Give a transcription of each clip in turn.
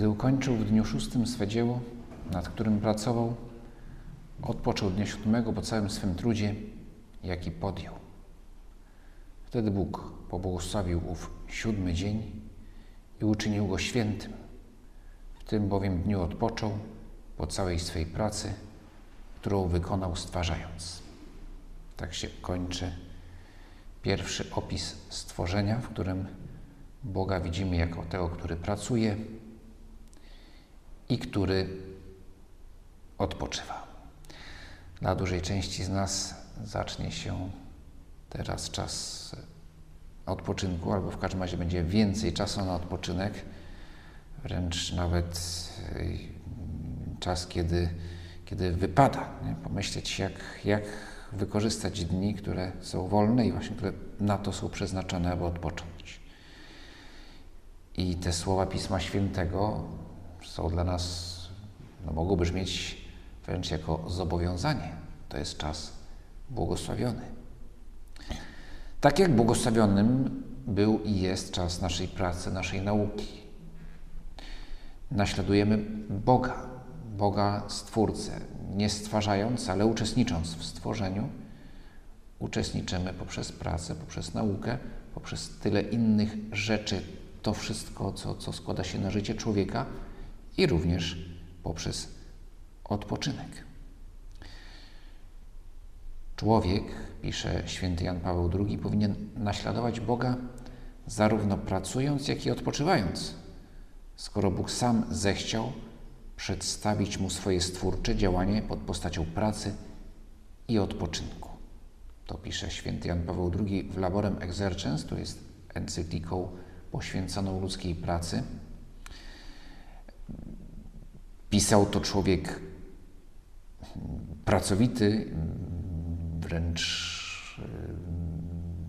Gdy ukończył w dniu szóstym swe dzieło, nad którym pracował, odpoczął dnia siódmego po całym swym trudzie, jaki podjął. Wtedy Bóg pobłogosławił ów siódmy dzień i uczynił go świętym. W tym bowiem dniu odpoczął po całej swej pracy, którą wykonał stwarzając. Tak się kończy pierwszy opis stworzenia, w którym Boga widzimy jako tego, który pracuje i który odpoczywa. Dla dużej części z nas zacznie się teraz czas odpoczynku, albo w każdym razie będzie więcej czasu na odpoczynek, wręcz nawet czas, kiedy, kiedy wypada nie? pomyśleć, jak, jak wykorzystać dni, które są wolne i właśnie które na to są przeznaczone, aby odpocząć. I te słowa Pisma Świętego są dla nas, no mogą brzmieć wręcz jako zobowiązanie. To jest czas błogosławiony. Tak jak błogosławionym był i jest czas naszej pracy, naszej nauki. Naśladujemy Boga, Boga Stwórcę, nie stwarzając, ale uczestnicząc w stworzeniu. Uczestniczymy poprzez pracę, poprzez naukę, poprzez tyle innych rzeczy, to wszystko, co, co składa się na życie człowieka i również poprzez odpoczynek. Człowiek, pisze święty Jan Paweł II, powinien naśladować Boga zarówno pracując, jak i odpoczywając, skoro Bóg sam zechciał przedstawić mu swoje stwórcze działanie pod postacią pracy i odpoczynku. To pisze święty Jan Paweł II w Laborem Exercens, to jest encykliką poświęconą ludzkiej pracy. Pisał to człowiek pracowity, wręcz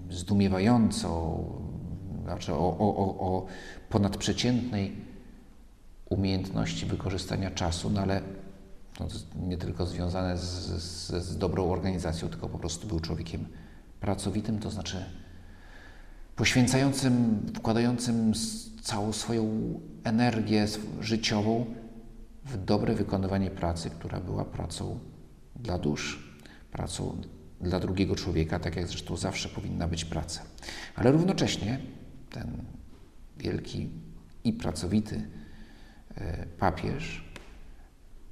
zdumiewająco, znaczy o, o, o, o ponadprzeciętnej umiejętności wykorzystania czasu, no ale to nie tylko związane z, z, z dobrą organizacją, tylko po prostu był człowiekiem pracowitym, to znaczy poświęcającym, wkładającym całą swoją energię życiową w dobre wykonywanie pracy, która była pracą dla dusz, pracą dla drugiego człowieka, tak jak zresztą zawsze powinna być praca. Ale równocześnie ten wielki i pracowity e, papież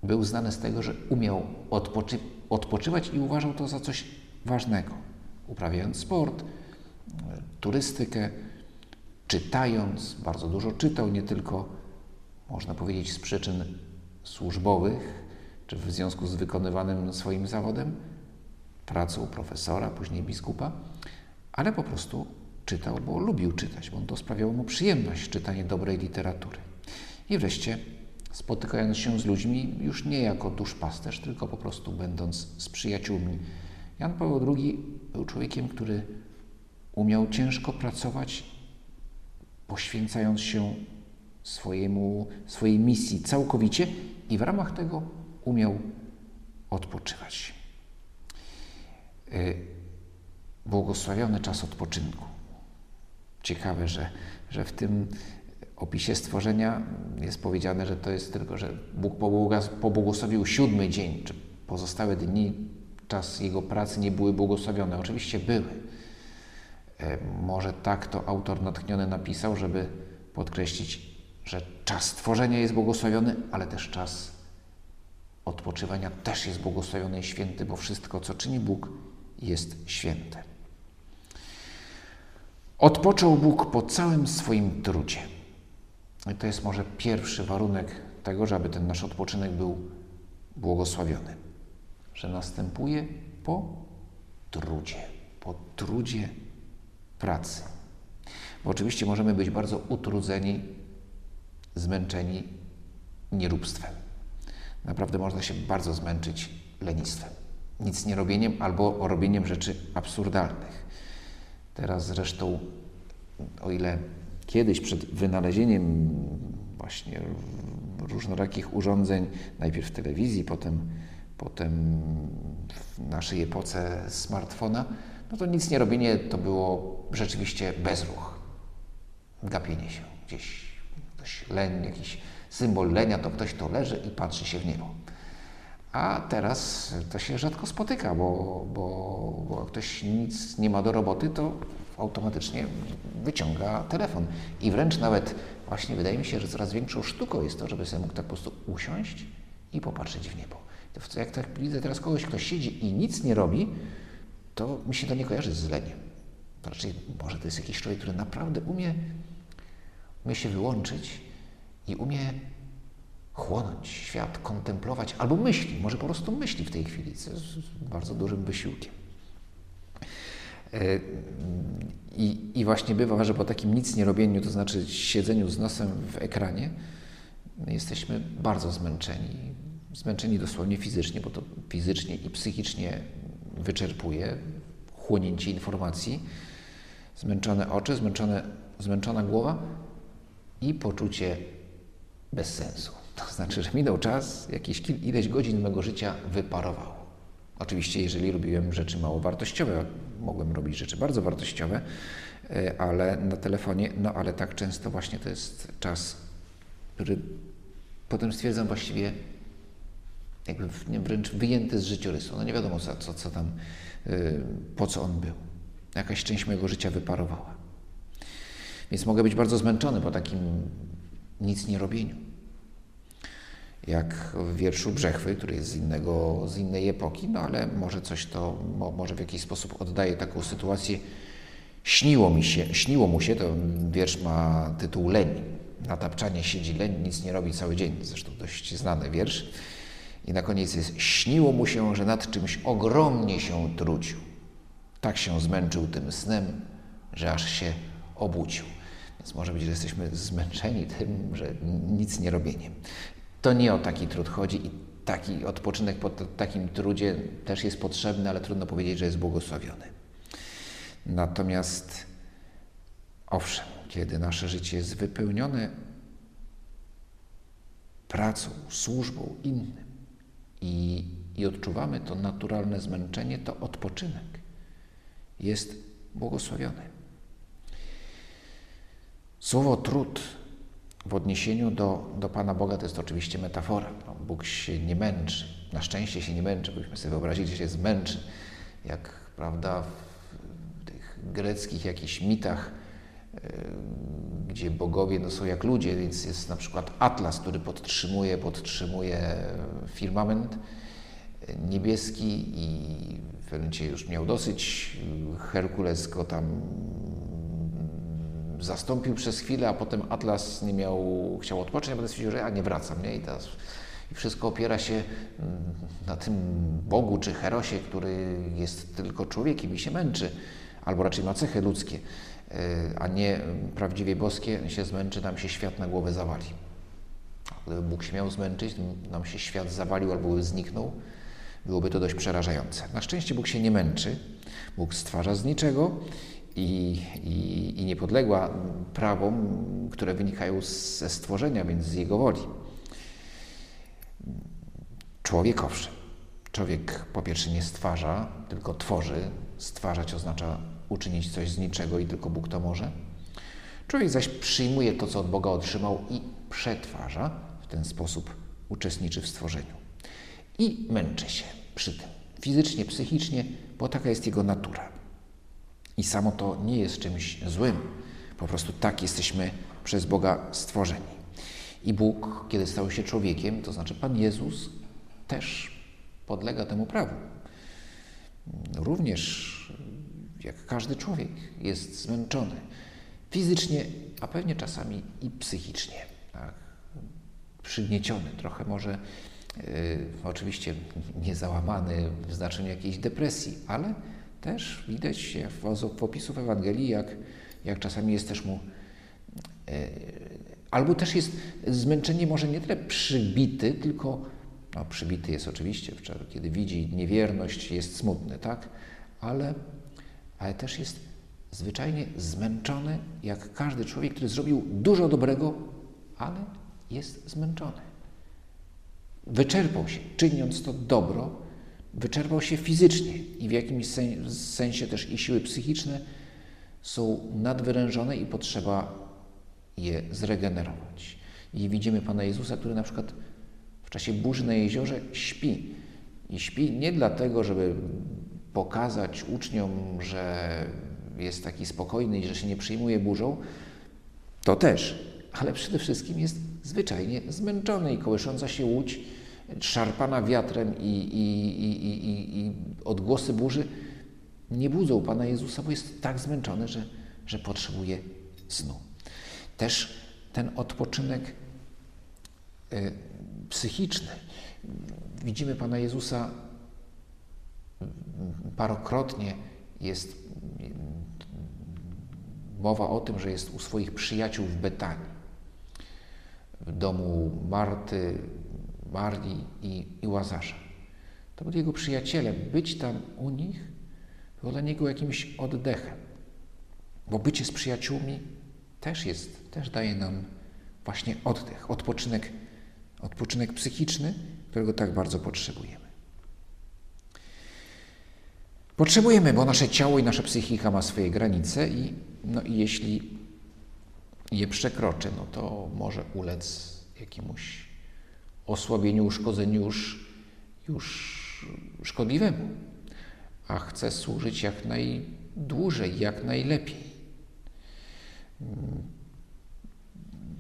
był znany z tego, że umiał odpoczy odpoczywać i uważał to za coś ważnego. Uprawiając sport, turystykę, czytając, bardzo dużo czytał, nie tylko, można powiedzieć, z przyczyn służbowych, czy w związku z wykonywanym swoim zawodem, pracą profesora, później biskupa, ale po prostu czytał, bo lubił czytać, bo to sprawiało mu przyjemność, czytanie dobrej literatury. I wreszcie, spotykając się z ludźmi, już nie jako duszpasterz, tylko po prostu będąc z przyjaciółmi. Jan Paweł II był człowiekiem, który umiał ciężko pracować, poświęcając się swojemu, swojej misji całkowicie i w ramach tego umiał odpoczywać. Y, błogosławiony czas odpoczynku. Ciekawe, że, że w tym opisie stworzenia jest powiedziane, że to jest tylko, że Bóg pobłogosławił siódmy dzień, czy pozostałe dni, czas Jego pracy nie były błogosławione. Oczywiście były. E, może tak to autor natchniony napisał, żeby podkreślić, że czas stworzenia jest błogosławiony, ale też czas odpoczywania też jest błogosławiony i święty, bo wszystko, co czyni Bóg, jest święte. Odpoczął Bóg po całym swoim trudzie. I to jest może pierwszy warunek tego, żeby ten nasz odpoczynek był błogosławiony. Że następuje po trudzie, po trudzie pracy. Bo oczywiście możemy być bardzo utrudzeni, zmęczeni nieróbstwem. Naprawdę można się bardzo zmęczyć lenistwem nic nie robieniem albo robieniem rzeczy absurdalnych. Teraz zresztą, o ile kiedyś przed wynalezieniem właśnie różnorakich urządzeń, najpierw w telewizji, potem, potem w naszej epoce smartfona, no to nic nie robienie to było rzeczywiście bezruch. Gapienie się gdzieś, ktoś leń, jakiś Symbol lenia to ktoś, kto leży i patrzy się w niebo. A teraz to się rzadko spotyka, bo, bo, bo ktoś nic nie ma do roboty, to automatycznie wyciąga telefon. I wręcz nawet właśnie wydaje mi się, że coraz większą sztuką jest to, żeby sobie mógł tak po prostu usiąść i popatrzeć w niebo. To jak tak widzę teraz kogoś, kto siedzi i nic nie robi, to mi się to nie kojarzy z leniem. To raczej może to jest jakiś człowiek, który naprawdę umie, umie się wyłączyć i umie chłonąć świat, kontemplować, albo myśli, może po prostu myśli w tej chwili, co jest bardzo dużym wysiłkiem. E, I, I, właśnie bywa, że po takim nic nie robieniu, to znaczy siedzeniu z nosem w ekranie, jesteśmy bardzo zmęczeni. Zmęczeni dosłownie fizycznie, bo to fizycznie i psychicznie wyczerpuje chłonięcie informacji, zmęczone oczy, zmęczone, zmęczona głowa i poczucie bezsensu. To znaczy, że minął czas, jakieś ileś godzin mego życia wyparowało. Oczywiście, jeżeli robiłem rzeczy mało wartościowe, mogłem robić rzeczy bardzo wartościowe, e, ale na telefonie, no ale tak często właśnie to jest czas, który potem stwierdzam właściwie jakby wręcz wyjęty z życiorysu. No nie wiadomo co, co, co tam, yy, po co on był. Jakaś część mojego życia wyparowała. Więc mogę być bardzo zmęczony po takim nic nie robieniu jak w wierszu Brzechwy, który jest z, innego, z innej epoki, no ale może coś to, może w jakiś sposób oddaje taką sytuację. Śniło mi się, śniło mu się, to wiersz ma tytuł Leń. Na tapczanie siedzi leń, nic nie robi cały dzień. Zresztą dość znany wiersz. I na koniec jest śniło mu się, że nad czymś ogromnie się trudził. Tak się zmęczył tym snem, że aż się obudził. Więc może być, że jesteśmy zmęczeni tym, że nic nie robieniem. To nie o taki trud chodzi i taki odpoczynek po takim trudzie też jest potrzebny, ale trudno powiedzieć, że jest błogosławiony. Natomiast owszem, kiedy nasze życie jest wypełnione pracą, służbą innym i, i odczuwamy to naturalne zmęczenie, to odpoczynek jest błogosławiony. Słowo trud w odniesieniu do, do Pana Boga to jest oczywiście metafora. No, Bóg się nie męczy. Na szczęście się nie męczy, byśmy sobie wyobrazili, że się zmęczy. Jak, prawda, w tych greckich jakichś mitach, yy, gdzie bogowie no, są jak ludzie, więc jest na przykład Atlas, który podtrzymuje, podtrzymuje firmament niebieski i w pewnym już miał dosyć. Herkules go tam zastąpił przez chwilę, a potem Atlas nie miał, chciał odpocząć, a potem stwierdził, że ja nie wracam, nie? I teraz i wszystko opiera się mm, na tym Bogu czy Herosie, który jest tylko człowiekiem i się męczy, albo raczej ma cechy ludzkie, e, a nie prawdziwie boskie, się zmęczy, nam się świat na głowę zawali. Gdyby Bóg się miał zmęczyć, nam się świat zawalił albo by zniknął, byłoby to dość przerażające. Na szczęście Bóg się nie męczy, Bóg stwarza z niczego i, i, i niepodległa prawom, które wynikają ze stworzenia, więc z Jego woli. Człowiek owszem. Człowiek po pierwsze nie stwarza, tylko tworzy. Stwarzać oznacza uczynić coś z niczego i tylko Bóg to może. Człowiek zaś przyjmuje to, co od Boga otrzymał i przetwarza, w ten sposób uczestniczy w stworzeniu. I męczy się przy tym, fizycznie, psychicznie, bo taka jest jego natura. I samo to nie jest czymś złym. Po prostu tak jesteśmy przez Boga stworzeni. I Bóg, kiedy stał się człowiekiem, to znaczy Pan Jezus, też podlega temu prawu. Również, jak każdy człowiek, jest zmęczony fizycznie, a pewnie czasami i psychicznie. Tak? Przygnieciony, trochę może yy, oczywiście nie załamany w znaczeniu jakiejś depresji, ale też widać w opisów Ewangelii, jak, jak czasami jest też mu e, albo też jest zmęczenie może nie tyle przybity, tylko no, przybity jest oczywiście, kiedy widzi niewierność, jest smutny, tak? Ale, ale też jest zwyczajnie zmęczony, jak każdy człowiek, który zrobił dużo dobrego, ale jest zmęczony. Wyczerpał się, czyniąc to dobro, wyczerpał się fizycznie i w jakimś sensie też i siły psychiczne są nadwyrężone i potrzeba je zregenerować. I widzimy Pana Jezusa, który na przykład w czasie burzy na jeziorze śpi. I śpi nie dlatego, żeby pokazać uczniom, że jest taki spokojny i że się nie przyjmuje burzą, to też, ale przede wszystkim jest zwyczajnie zmęczony i kołysząca się łódź, szarpana wiatrem i, i, i, i, odgłosy burzy nie budzą Pana Jezusa, bo jest tak zmęczony, że, że potrzebuje snu. Też ten odpoczynek y, psychiczny. Widzimy Pana Jezusa parokrotnie jest mowa o tym, że jest u swoich przyjaciół w Betanii, w domu Marty, Marii i, i Łazarza. To byli jego przyjaciele. Być tam u nich było dla niego jakimś oddechem, bo bycie z przyjaciółmi też jest, też daje nam właśnie oddech, odpoczynek, odpoczynek psychiczny, którego tak bardzo potrzebujemy. Potrzebujemy, bo nasze ciało i nasza psychika ma swoje granice i, no i jeśli je przekroczy, no to może ulec jakiemuś osłabieniu, uszkodzeniu już, już szkodliwemu, a chce służyć jak najdłużej, jak najlepiej.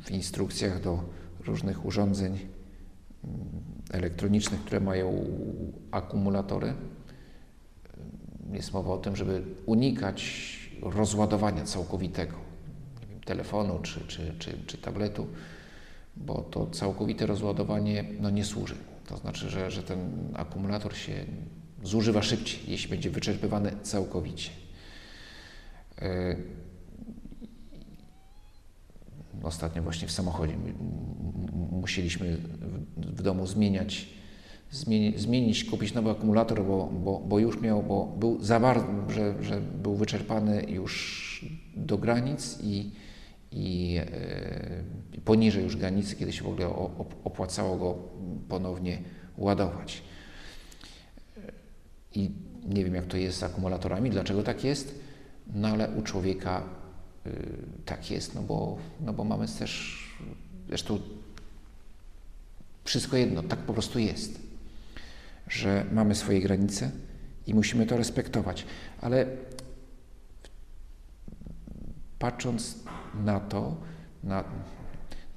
W instrukcjach do różnych urządzeń elektronicznych, które mają akumulatory, jest mowa o tym, żeby unikać rozładowania całkowitego telefonu czy, czy, czy, czy tabletu, bo to całkowite rozładowanie no, nie służy. To znaczy, że, że ten akumulator się zużywa szybciej, jeśli będzie wyczerpywany całkowicie. Yy, ostatnio właśnie w samochodzie musieliśmy w domu zmieniać zmienić, kupić nowy akumulator, bo, bo, bo już miał, bo był za bardzo, że, że był wyczerpany już do granic i, i e, poniżej już granicy, kiedy się w ogóle opłacało go ponownie ładować. I nie wiem, jak to jest z akumulatorami, dlaczego tak jest, no ale u człowieka y, tak jest, no bo, no bo mamy też, zresztą wszystko jedno, tak po prostu jest że mamy swoje granice i musimy to respektować. Ale patrząc na to, na,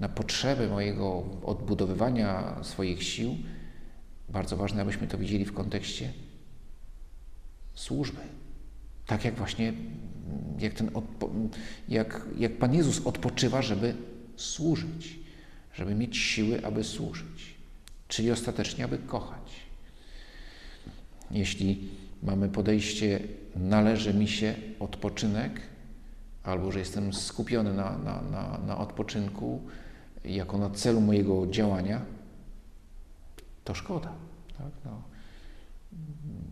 na potrzebę mojego odbudowywania swoich sił, bardzo ważne, abyśmy to widzieli w kontekście służby. Tak jak właśnie, jak, ten jak, jak Pan Jezus odpoczywa, żeby służyć, żeby mieć siły, aby służyć, czyli ostatecznie, aby kochać. Jeśli mamy podejście, należy mi się odpoczynek, albo że jestem skupiony na, na, na, na odpoczynku jako na celu mojego działania, to szkoda. Tak? No.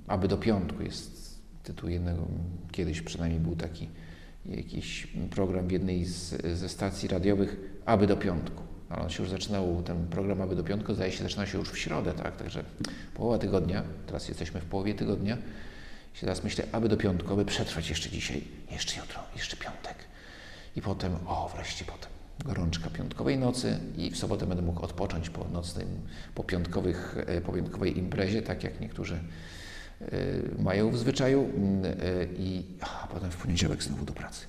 Aby do piątku jest tytuł jednego, kiedyś przynajmniej był taki jakiś program w jednej z, ze stacji radiowych, aby do piątku ale on się już zaczynał, ten program aby do piątku, zdaje się, zaczyna się już w środę, tak? Także połowa tygodnia, teraz jesteśmy w połowie tygodnia. I teraz myślę, aby do piątku, aby przetrwać jeszcze dzisiaj, jeszcze jutro, jeszcze piątek. I potem, o, wreszcie potem gorączka piątkowej nocy i w sobotę będę mógł odpocząć po nocnym, po, piątkowych, e, po piątkowej imprezie, tak jak niektórzy y, mają w zwyczaju. Y, I a, potem w poniedziałek znowu do pracy,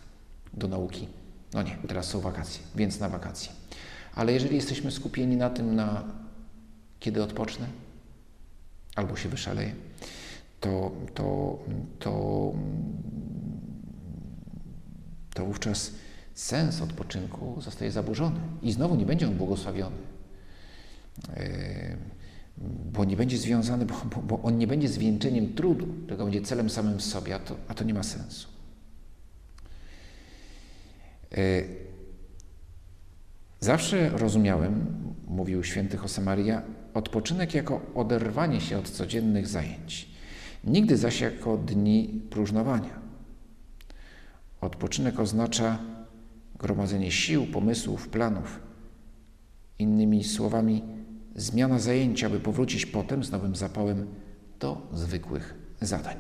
do nauki. No nie, teraz są wakacje, więc na wakacje. Ale jeżeli jesteśmy skupieni na tym, na kiedy odpocznę, albo się wyszaleję, to, to, to, to wówczas sens odpoczynku zostaje zaburzony i znowu nie będzie on błogosławiony. E, bo nie będzie związany, bo, bo, bo on nie będzie zwieńczeniem trudu, tylko będzie celem samym w sobie, a to, a to nie ma sensu. E, Zawsze rozumiałem, mówił święty Josemaria, odpoczynek jako oderwanie się od codziennych zajęć, nigdy zaś jako dni próżnowania. Odpoczynek oznacza gromadzenie sił, pomysłów, planów. Innymi słowami, zmiana zajęcia, by powrócić potem z nowym zapałem do zwykłych zadań.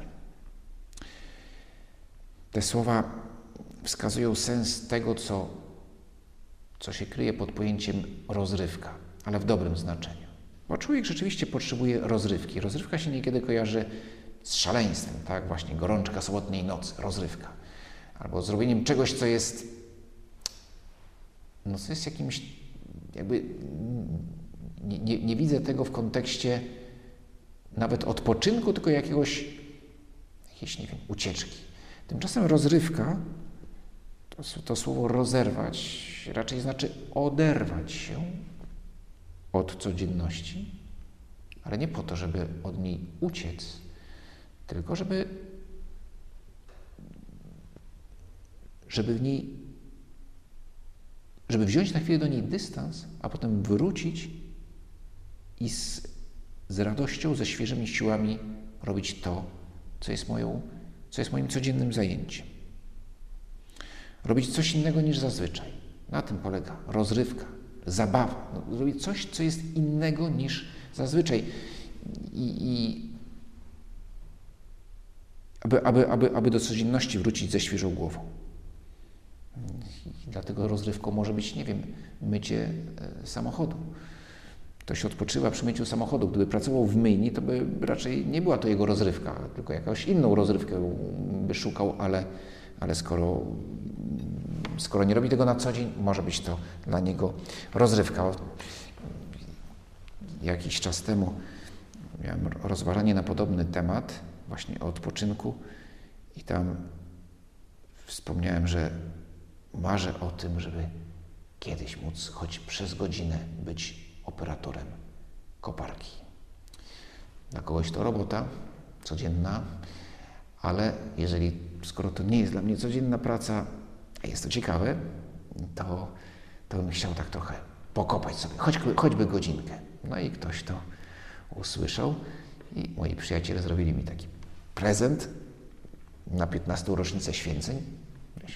Te słowa wskazują sens tego, co co się kryje pod pojęciem rozrywka, ale w dobrym znaczeniu. Bo człowiek rzeczywiście potrzebuje rozrywki. Rozrywka się niekiedy kojarzy z szaleństwem, tak? Właśnie gorączka sobotniej nocy, rozrywka. Albo zrobieniem czegoś, co jest, no co jest jakimś, jakby, nie, nie, nie widzę tego w kontekście nawet odpoczynku, tylko jakiegoś, jakiejś, nie wiem, ucieczki. Tymczasem rozrywka, to, to słowo rozerwać, raczej znaczy oderwać się od codzienności, ale nie po to, żeby od niej uciec, tylko żeby, żeby w niej, żeby wziąć na chwilę do niej dystans, a potem wrócić i z, z radością, ze świeżymi siłami robić to, co jest, moją, co jest moim codziennym zajęciem. Robić coś innego niż zazwyczaj. Na tym polega rozrywka, zabawa. No, zrobić coś, co jest innego niż zazwyczaj. I, i aby, aby, aby, aby do codzienności wrócić ze świeżą głową. I dlatego rozrywką może być, nie wiem, mycie e, samochodu. Ktoś odpoczywa przy myciu samochodu. Gdyby pracował w myjni, to by raczej nie była to jego rozrywka, tylko jakąś inną rozrywkę by szukał, ale, ale skoro, skoro nie robi tego na co dzień, może być to dla niego rozrywka. Jakiś czas temu miałem rozważanie na podobny temat właśnie o odpoczynku i tam wspomniałem, że marzę o tym, żeby kiedyś móc choć przez godzinę być operatorem koparki. Dla kogoś to robota codzienna, ale jeżeli, skoro to nie jest dla mnie codzienna praca, a jest to ciekawe, to, to bym chciał tak trochę pokopać sobie, choć, choćby godzinkę. No i ktoś to usłyszał i moi przyjaciele zrobili mi taki prezent na 15. rocznicę święceń,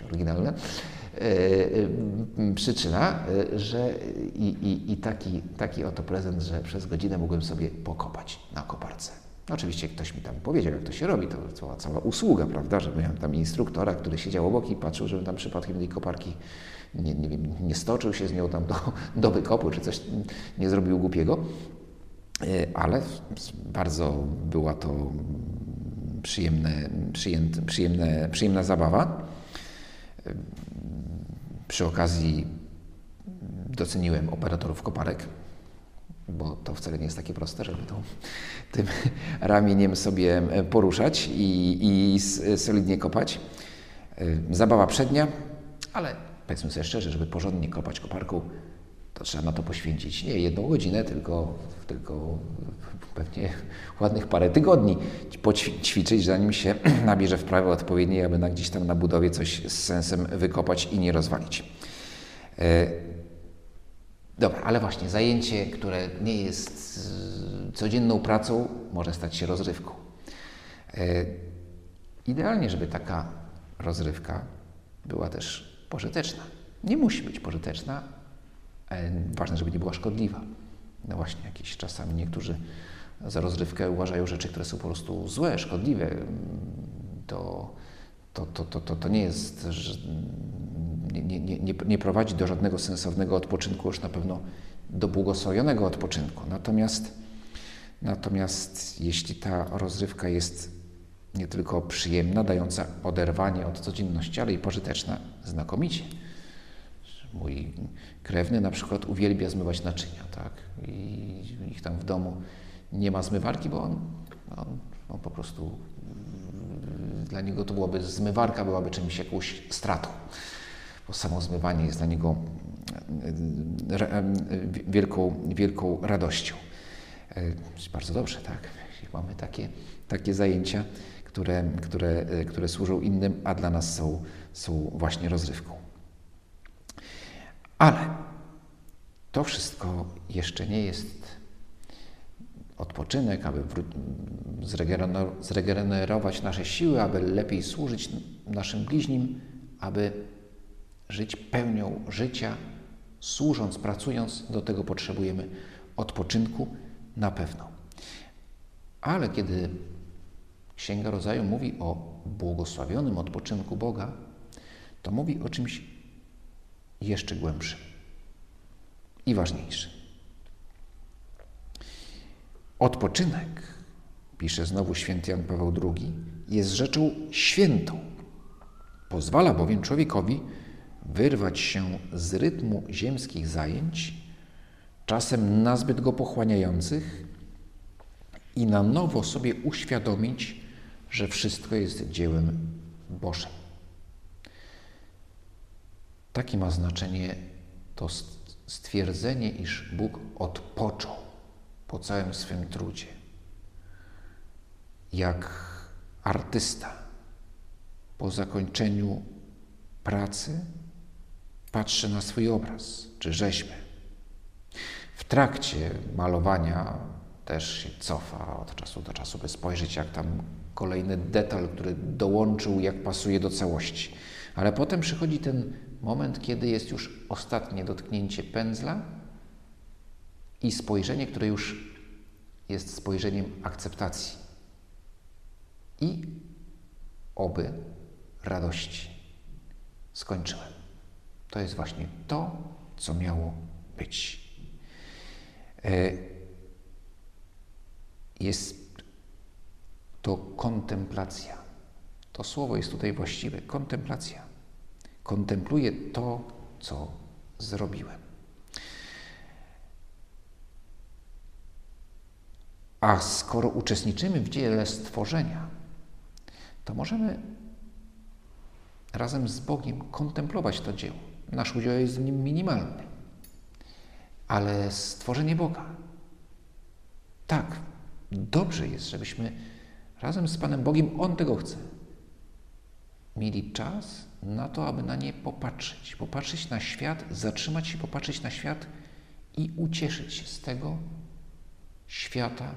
oryginalne, e, e, przyczyna, e, że i, i, i taki, taki oto prezent, że przez godzinę mogłem sobie pokopać na koparce. Oczywiście ktoś mi tam powiedział, jak to się robi, to cała, cała usługa, prawda, że miałem tam instruktora, który siedział obok i patrzył, żebym tam przypadkiem tej koparki nie, nie, wiem, nie stoczył się z nią tam do, do wykopu, czy coś nie zrobił głupiego. Ale bardzo była to przyjemne, przyjemne, przyjemne, przyjemna zabawa. Przy okazji doceniłem operatorów koparek, bo to wcale nie jest takie proste, żeby to, tym ramieniem sobie poruszać i, i solidnie kopać. Zabawa przednia, ale powiedzmy sobie szczerze, żeby porządnie kopać koparką, to trzeba na to poświęcić nie jedną godzinę, tylko, tylko pewnie ładnych parę tygodni poćwiczyć, zanim się nabierze wprawy odpowiedniej, aby na gdzieś tam na budowie coś z sensem wykopać i nie rozwalić. E, dobra, ale właśnie zajęcie, które nie jest codzienną pracą, może stać się rozrywką. E, idealnie, żeby taka rozrywka była też pożyteczna. Nie musi być pożyteczna, ważne, żeby nie była szkodliwa. No właśnie, jakieś czasami niektórzy za rozrywkę uważają rzeczy, które są po prostu złe, szkodliwe. To, to, to, to, to, to nie jest, nie, nie, nie, nie prowadzi do żadnego sensownego odpoczynku, już na pewno do błogosławionego odpoczynku. Natomiast, natomiast jeśli ta rozrywka jest nie tylko przyjemna, dająca oderwanie od codzienności, ale i pożyteczna, znakomicie. Mój krewny na przykład uwielbia zmywać naczynia, tak? I ich tam w domu nie ma zmywarki, bo on, on, on po prostu dla niego to byłoby, zmywarka byłaby czymś jakąś stratą, bo samo zmywanie jest dla niego wielką, wielką radością. Bardzo dobrze, tak? Mamy takie, takie zajęcia, które, które, które służą innym, a dla nas są, są właśnie rozrywką. Ale to wszystko jeszcze nie jest odpoczynek, aby zregenerować nasze siły, aby lepiej służyć naszym bliźnim, aby żyć pełnią życia, służąc, pracując, do tego potrzebujemy odpoczynku na pewno. Ale kiedy Księga Rodzaju mówi o błogosławionym odpoczynku Boga, to mówi o czymś jeszcze głębszym. i ważniejszy. Odpoczynek, pisze znowu święty Jan Paweł II, jest rzeczą świętą. Pozwala bowiem człowiekowi wyrwać się z rytmu ziemskich zajęć, czasem nazbyt go pochłaniających, i na nowo sobie uświadomić, że wszystko jest dziełem Bożym. Takie ma znaczenie to stwierdzenie, iż Bóg odpoczął po całym swym trudzie. Jak artysta po zakończeniu pracy patrzy na swój obraz czy rzeźbę. W trakcie malowania też się cofa od czasu do czasu, by spojrzeć, jak tam kolejny detal, który dołączył, jak pasuje do całości. Ale potem przychodzi ten moment, kiedy jest już ostatnie dotknięcie pędzla i spojrzenie, które już jest spojrzeniem akceptacji i oby radości. Skończyłem. To jest właśnie to, co miało być. E, jest to kontemplacja. To słowo jest tutaj właściwe. Kontemplacja. Kontempluję to, co zrobiłem. A skoro uczestniczymy w dziele stworzenia, to możemy razem z Bogiem kontemplować to dzieło. Nasz udział jest w nim minimalny, ale stworzenie Boga. Tak, dobrze jest, żebyśmy razem z Panem Bogiem, On tego chce, mieli czas na to, aby na nie popatrzeć. Popatrzeć na świat, zatrzymać się, popatrzeć na świat i ucieszyć się z tego świata,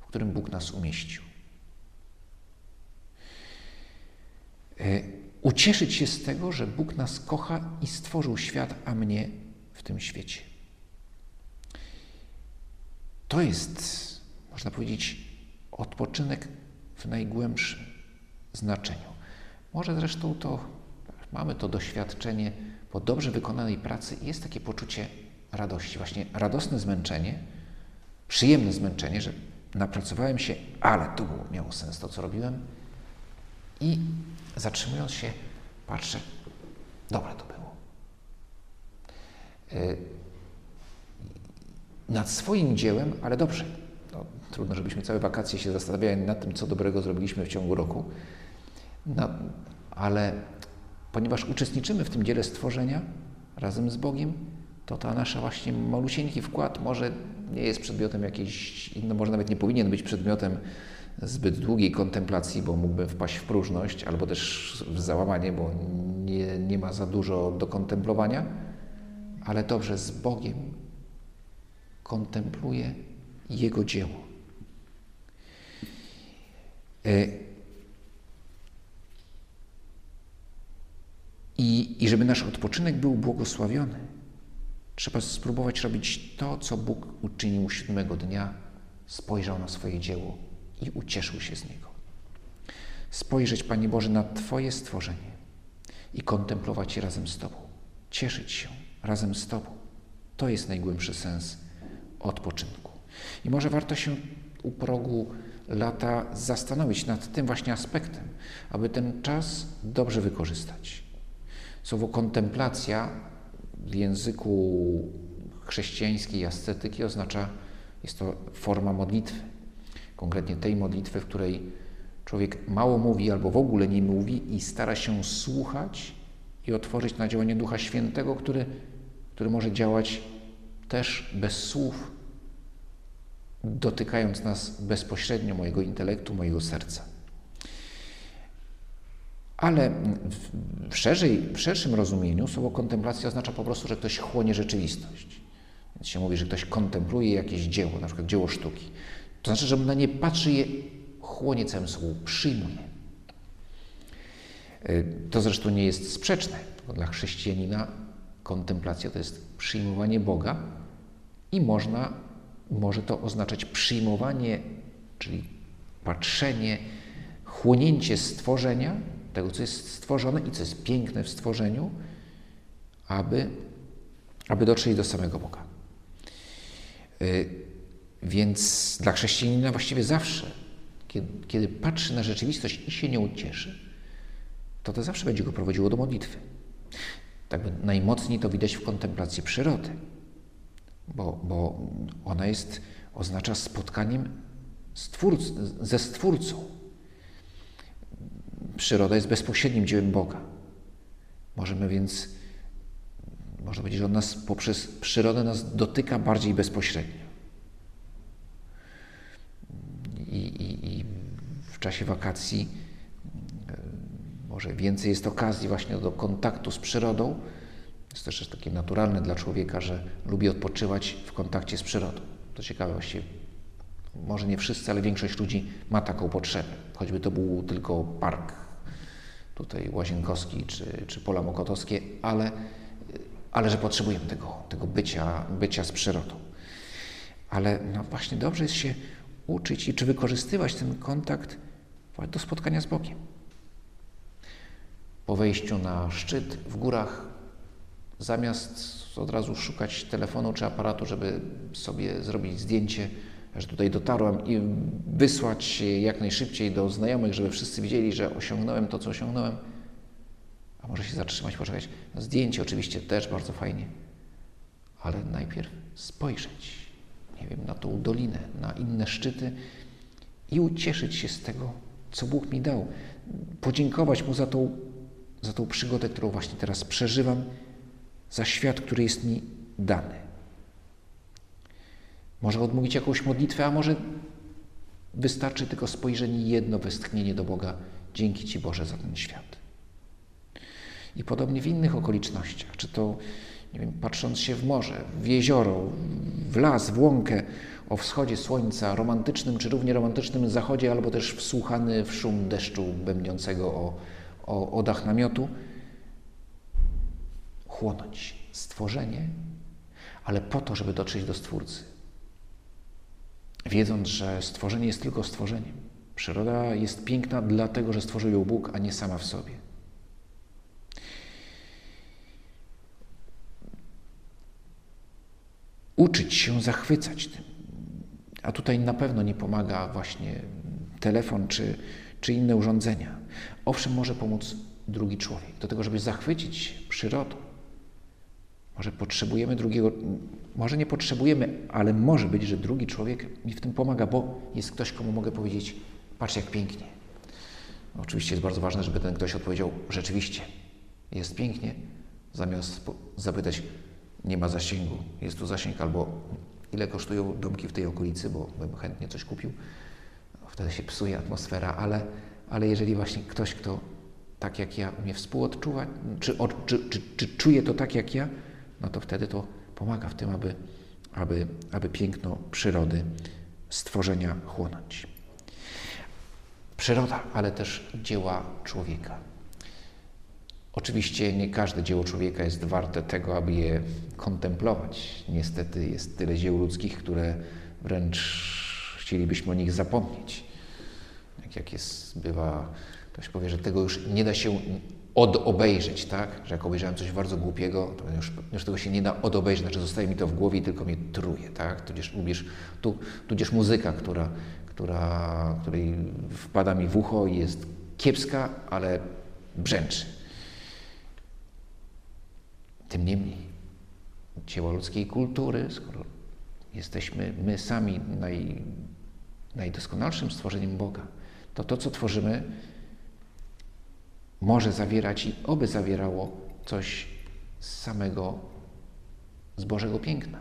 w którym Bóg nas umieścił. E, ucieszyć się z tego, że Bóg nas kocha i stworzył świat, a mnie w tym świecie. To jest można powiedzieć, odpoczynek w najgłębszym znaczeniu. Może zresztą to mamy to doświadczenie po dobrze wykonanej pracy jest takie poczucie radości, właśnie radosne zmęczenie, przyjemne zmęczenie, że napracowałem się, ale to było, miało sens to, co robiłem. I zatrzymując się, patrzę, dobre to było. Yy, nad swoim dziełem, ale dobrze, no, trudno, żebyśmy całe wakacje się zastanawiali nad tym, co dobrego zrobiliśmy w ciągu roku. No, ale ponieważ uczestniczymy w tym dziele stworzenia razem z Bogiem, to ta nasza właśnie malusieńki wkład może nie jest przedmiotem jakiejś, no może nawet nie powinien być przedmiotem zbyt długiej kontemplacji, bo mógłbym wpaść w próżność albo też w załamanie, bo nie, nie ma za dużo do kontemplowania, ale dobrze z Bogiem kontempluję jego dzieło. I, I żeby nasz odpoczynek był błogosławiony, trzeba spróbować robić to, co Bóg uczynił siódmego dnia, spojrzał na swoje dzieło i ucieszył się z niego. Spojrzeć, Panie Boże, na Twoje stworzenie i kontemplować je razem z Tobą, cieszyć się razem z Tobą. To jest najgłębszy sens odpoczynku. I może warto się u progu lata zastanowić nad tym właśnie aspektem, aby ten czas dobrze wykorzystać. Słowo kontemplacja w języku chrześcijańskiej ascetyki oznacza, jest to forma modlitwy. Konkretnie tej modlitwy, w której człowiek mało mówi albo w ogóle nie mówi i stara się słuchać i otworzyć na działanie Ducha Świętego, który, który może działać też bez słów, dotykając nas bezpośrednio mojego intelektu, mojego serca. Ale w, szerzej, w szerszym rozumieniu słowo kontemplacja oznacza po prostu, że ktoś chłonie rzeczywistość. Więc się mówi, że ktoś kontempluje jakieś dzieło, na przykład dzieło sztuki. To znaczy, że na nie patrzy je chłonie całym sobą, przyjmuje. Y, to zresztą nie jest sprzeczne. Dla chrześcijanina kontemplacja to jest przyjmowanie Boga i można może to oznaczać przyjmowanie, czyli patrzenie, chłonięcie stworzenia, tego, co jest stworzone i co jest piękne w stworzeniu, aby aby dotrzeć do samego Boga. Y, więc dla chrześcijanina właściwie zawsze, kiedy, kiedy patrzy na rzeczywistość i się nie ucieszy, to to zawsze będzie go prowadziło do modlitwy. Tak najmocniej to widać w kontemplacji przyrody, bo, bo ona jest, oznacza spotkaniem stwórc, ze Stwórcą. Przyroda jest bezpośrednim dziełem Boga. Możemy więc, można powiedzieć, że on nas poprzez przyrodę nas dotyka bardziej bezpośrednio. I, i, i w czasie wakacji e, może więcej jest okazji właśnie do kontaktu z przyrodą. Jest też takie naturalne dla człowieka, że lubi odpoczywać w kontakcie z przyrodą. To ciekawe właściwie. Może nie wszyscy, ale większość ludzi ma taką potrzebę. Choćby to był tylko park tutaj Łazienkowski czy, czy Pola Mokotowskie, ale, ale że potrzebujemy tego, tego bycia, bycia z przyrodą. Ale no właśnie dobrze jest się uczyć i czy wykorzystywać ten kontakt do spotkania z Bogiem. Po wejściu na szczyt w górach, zamiast od razu szukać telefonu czy aparatu, żeby sobie zrobić zdjęcie, że tutaj dotarłem i wysłać jak najszybciej do znajomych, żeby wszyscy widzieli, że osiągnąłem to, co osiągnąłem. A może się zatrzymać, poczekać. Zdjęcie oczywiście też bardzo fajnie, ale najpierw spojrzeć, nie wiem, na tą dolinę, na inne szczyty i ucieszyć się z tego, co Bóg mi dał. Podziękować Mu za tą, za tą przygodę, którą właśnie teraz przeżywam, za świat, który jest mi dany. Może odmówić jakąś modlitwę, a może wystarczy tylko spojrzenie jedno westchnienie do Boga. Dzięki Ci Boże za ten świat. I podobnie w innych okolicznościach, czy to, nie wiem, patrząc się w morze, w jezioro, w las, w łąkę, o wschodzie słońca, romantycznym czy równie romantycznym zachodzie, albo też wsłuchany w szum deszczu bębniącego o, o, o dach namiotu, chłonąć stworzenie, ale po to, żeby dotrzeć do Stwórcy wiedząc, że stworzenie jest tylko stworzeniem. Przyroda jest piękna dlatego, że stworzył ją Bóg, a nie sama w sobie. Uczyć się zachwycać tym. A tutaj na pewno nie pomaga właśnie telefon czy, czy inne urządzenia. Owszem, może pomóc drugi człowiek do tego, żeby zachwycić się przyrodą, może potrzebujemy drugiego, może nie potrzebujemy, ale może być, że drugi człowiek mi w tym pomaga, bo jest ktoś, komu mogę powiedzieć: Patrz, jak pięknie. Oczywiście jest bardzo ważne, żeby ten ktoś odpowiedział: Rzeczywiście, jest pięknie, zamiast zapytać: Nie ma zasięgu, jest tu zasięg, albo ile kosztują domki w tej okolicy, bo bym chętnie coś kupił. Wtedy się psuje atmosfera, ale, ale jeżeli właśnie ktoś, kto tak jak ja umie współodczuwać, czy, czy, czy, czy czuje to tak jak ja, no to wtedy to pomaga w tym, aby, aby, aby piękno przyrody, stworzenia chłonąć. Przyroda, ale też dzieła człowieka. Oczywiście nie każde dzieło człowieka jest warte tego, aby je kontemplować. Niestety jest tyle dzieł ludzkich, które wręcz chcielibyśmy o nich zapomnieć. Jak, jak jest, bywa, ktoś powie, że tego już nie da się odobejrzeć, tak? Że jak obejrzałem coś bardzo głupiego, to już, już tego się nie da odobejrzeć, znaczy zostaje mi to w głowie i tylko mnie truje, tak? Tudzież, lubisz, tu, tudzież muzyka, która, która, której wpada mi w ucho i jest kiepska, ale brzęczy. Tym niemniej, dzieło ludzkiej kultury, skoro jesteśmy my sami naj, najdoskonalszym stworzeniem Boga, to to, co tworzymy, może zawierać i oby zawierało coś z samego, z Bożego piękna.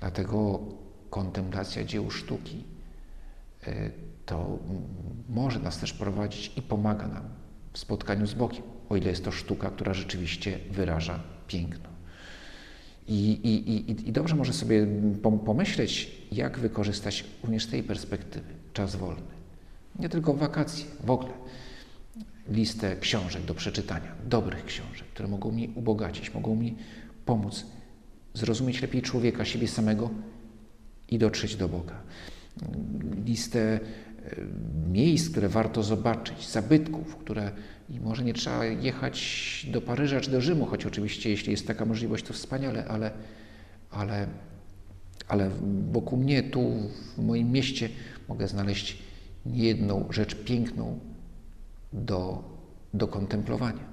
Dlatego kontemplacja dzieł sztuki y, to może nas też prowadzić i pomaga nam w spotkaniu z Bogiem, o ile jest to sztuka, która rzeczywiście wyraża piękno. I, i, i, i dobrze może sobie pomyśleć, jak wykorzystać również z tej perspektywy czas wolny. Nie tylko wakacje, w ogóle listę książek do przeczytania, dobrych książek, które mogą mi ubogacić, mogą mi pomóc zrozumieć lepiej człowieka, siebie samego i dotrzeć do Boga. Listę miejsc, które warto zobaczyć, zabytków, które i może nie trzeba jechać do Paryża czy do Rzymu, choć oczywiście jeśli jest taka możliwość, to wspaniale, ale, ale, ale wokół mnie, tu w moim mieście mogę znaleźć niejedną rzecz piękną do, do kontemplowania.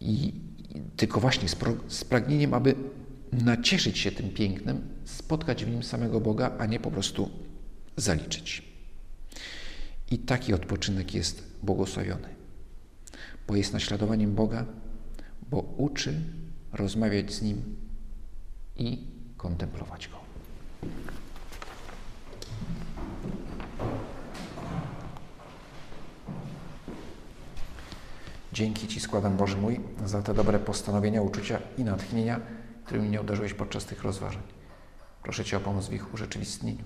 I tylko właśnie z, pro, z pragnieniem, aby nacieszyć się tym pięknem, spotkać w nim samego Boga, a nie po prostu zaliczyć. I taki odpoczynek jest błogosławiony, bo jest naśladowaniem Boga, bo uczy rozmawiać z Nim i kontemplować Go. Dzięki Ci składam, Boże mój, za te dobre postanowienia, uczucia i natchnienia, którymi mnie uderzyłeś podczas tych rozważań. Proszę Cię o pomoc w ich urzeczywistnieniu.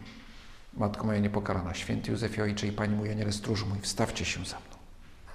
Matko moja niepokalana, święty Józefie Ojcze i Pani mój Aniele Stróż mój, wstawcie się za mną.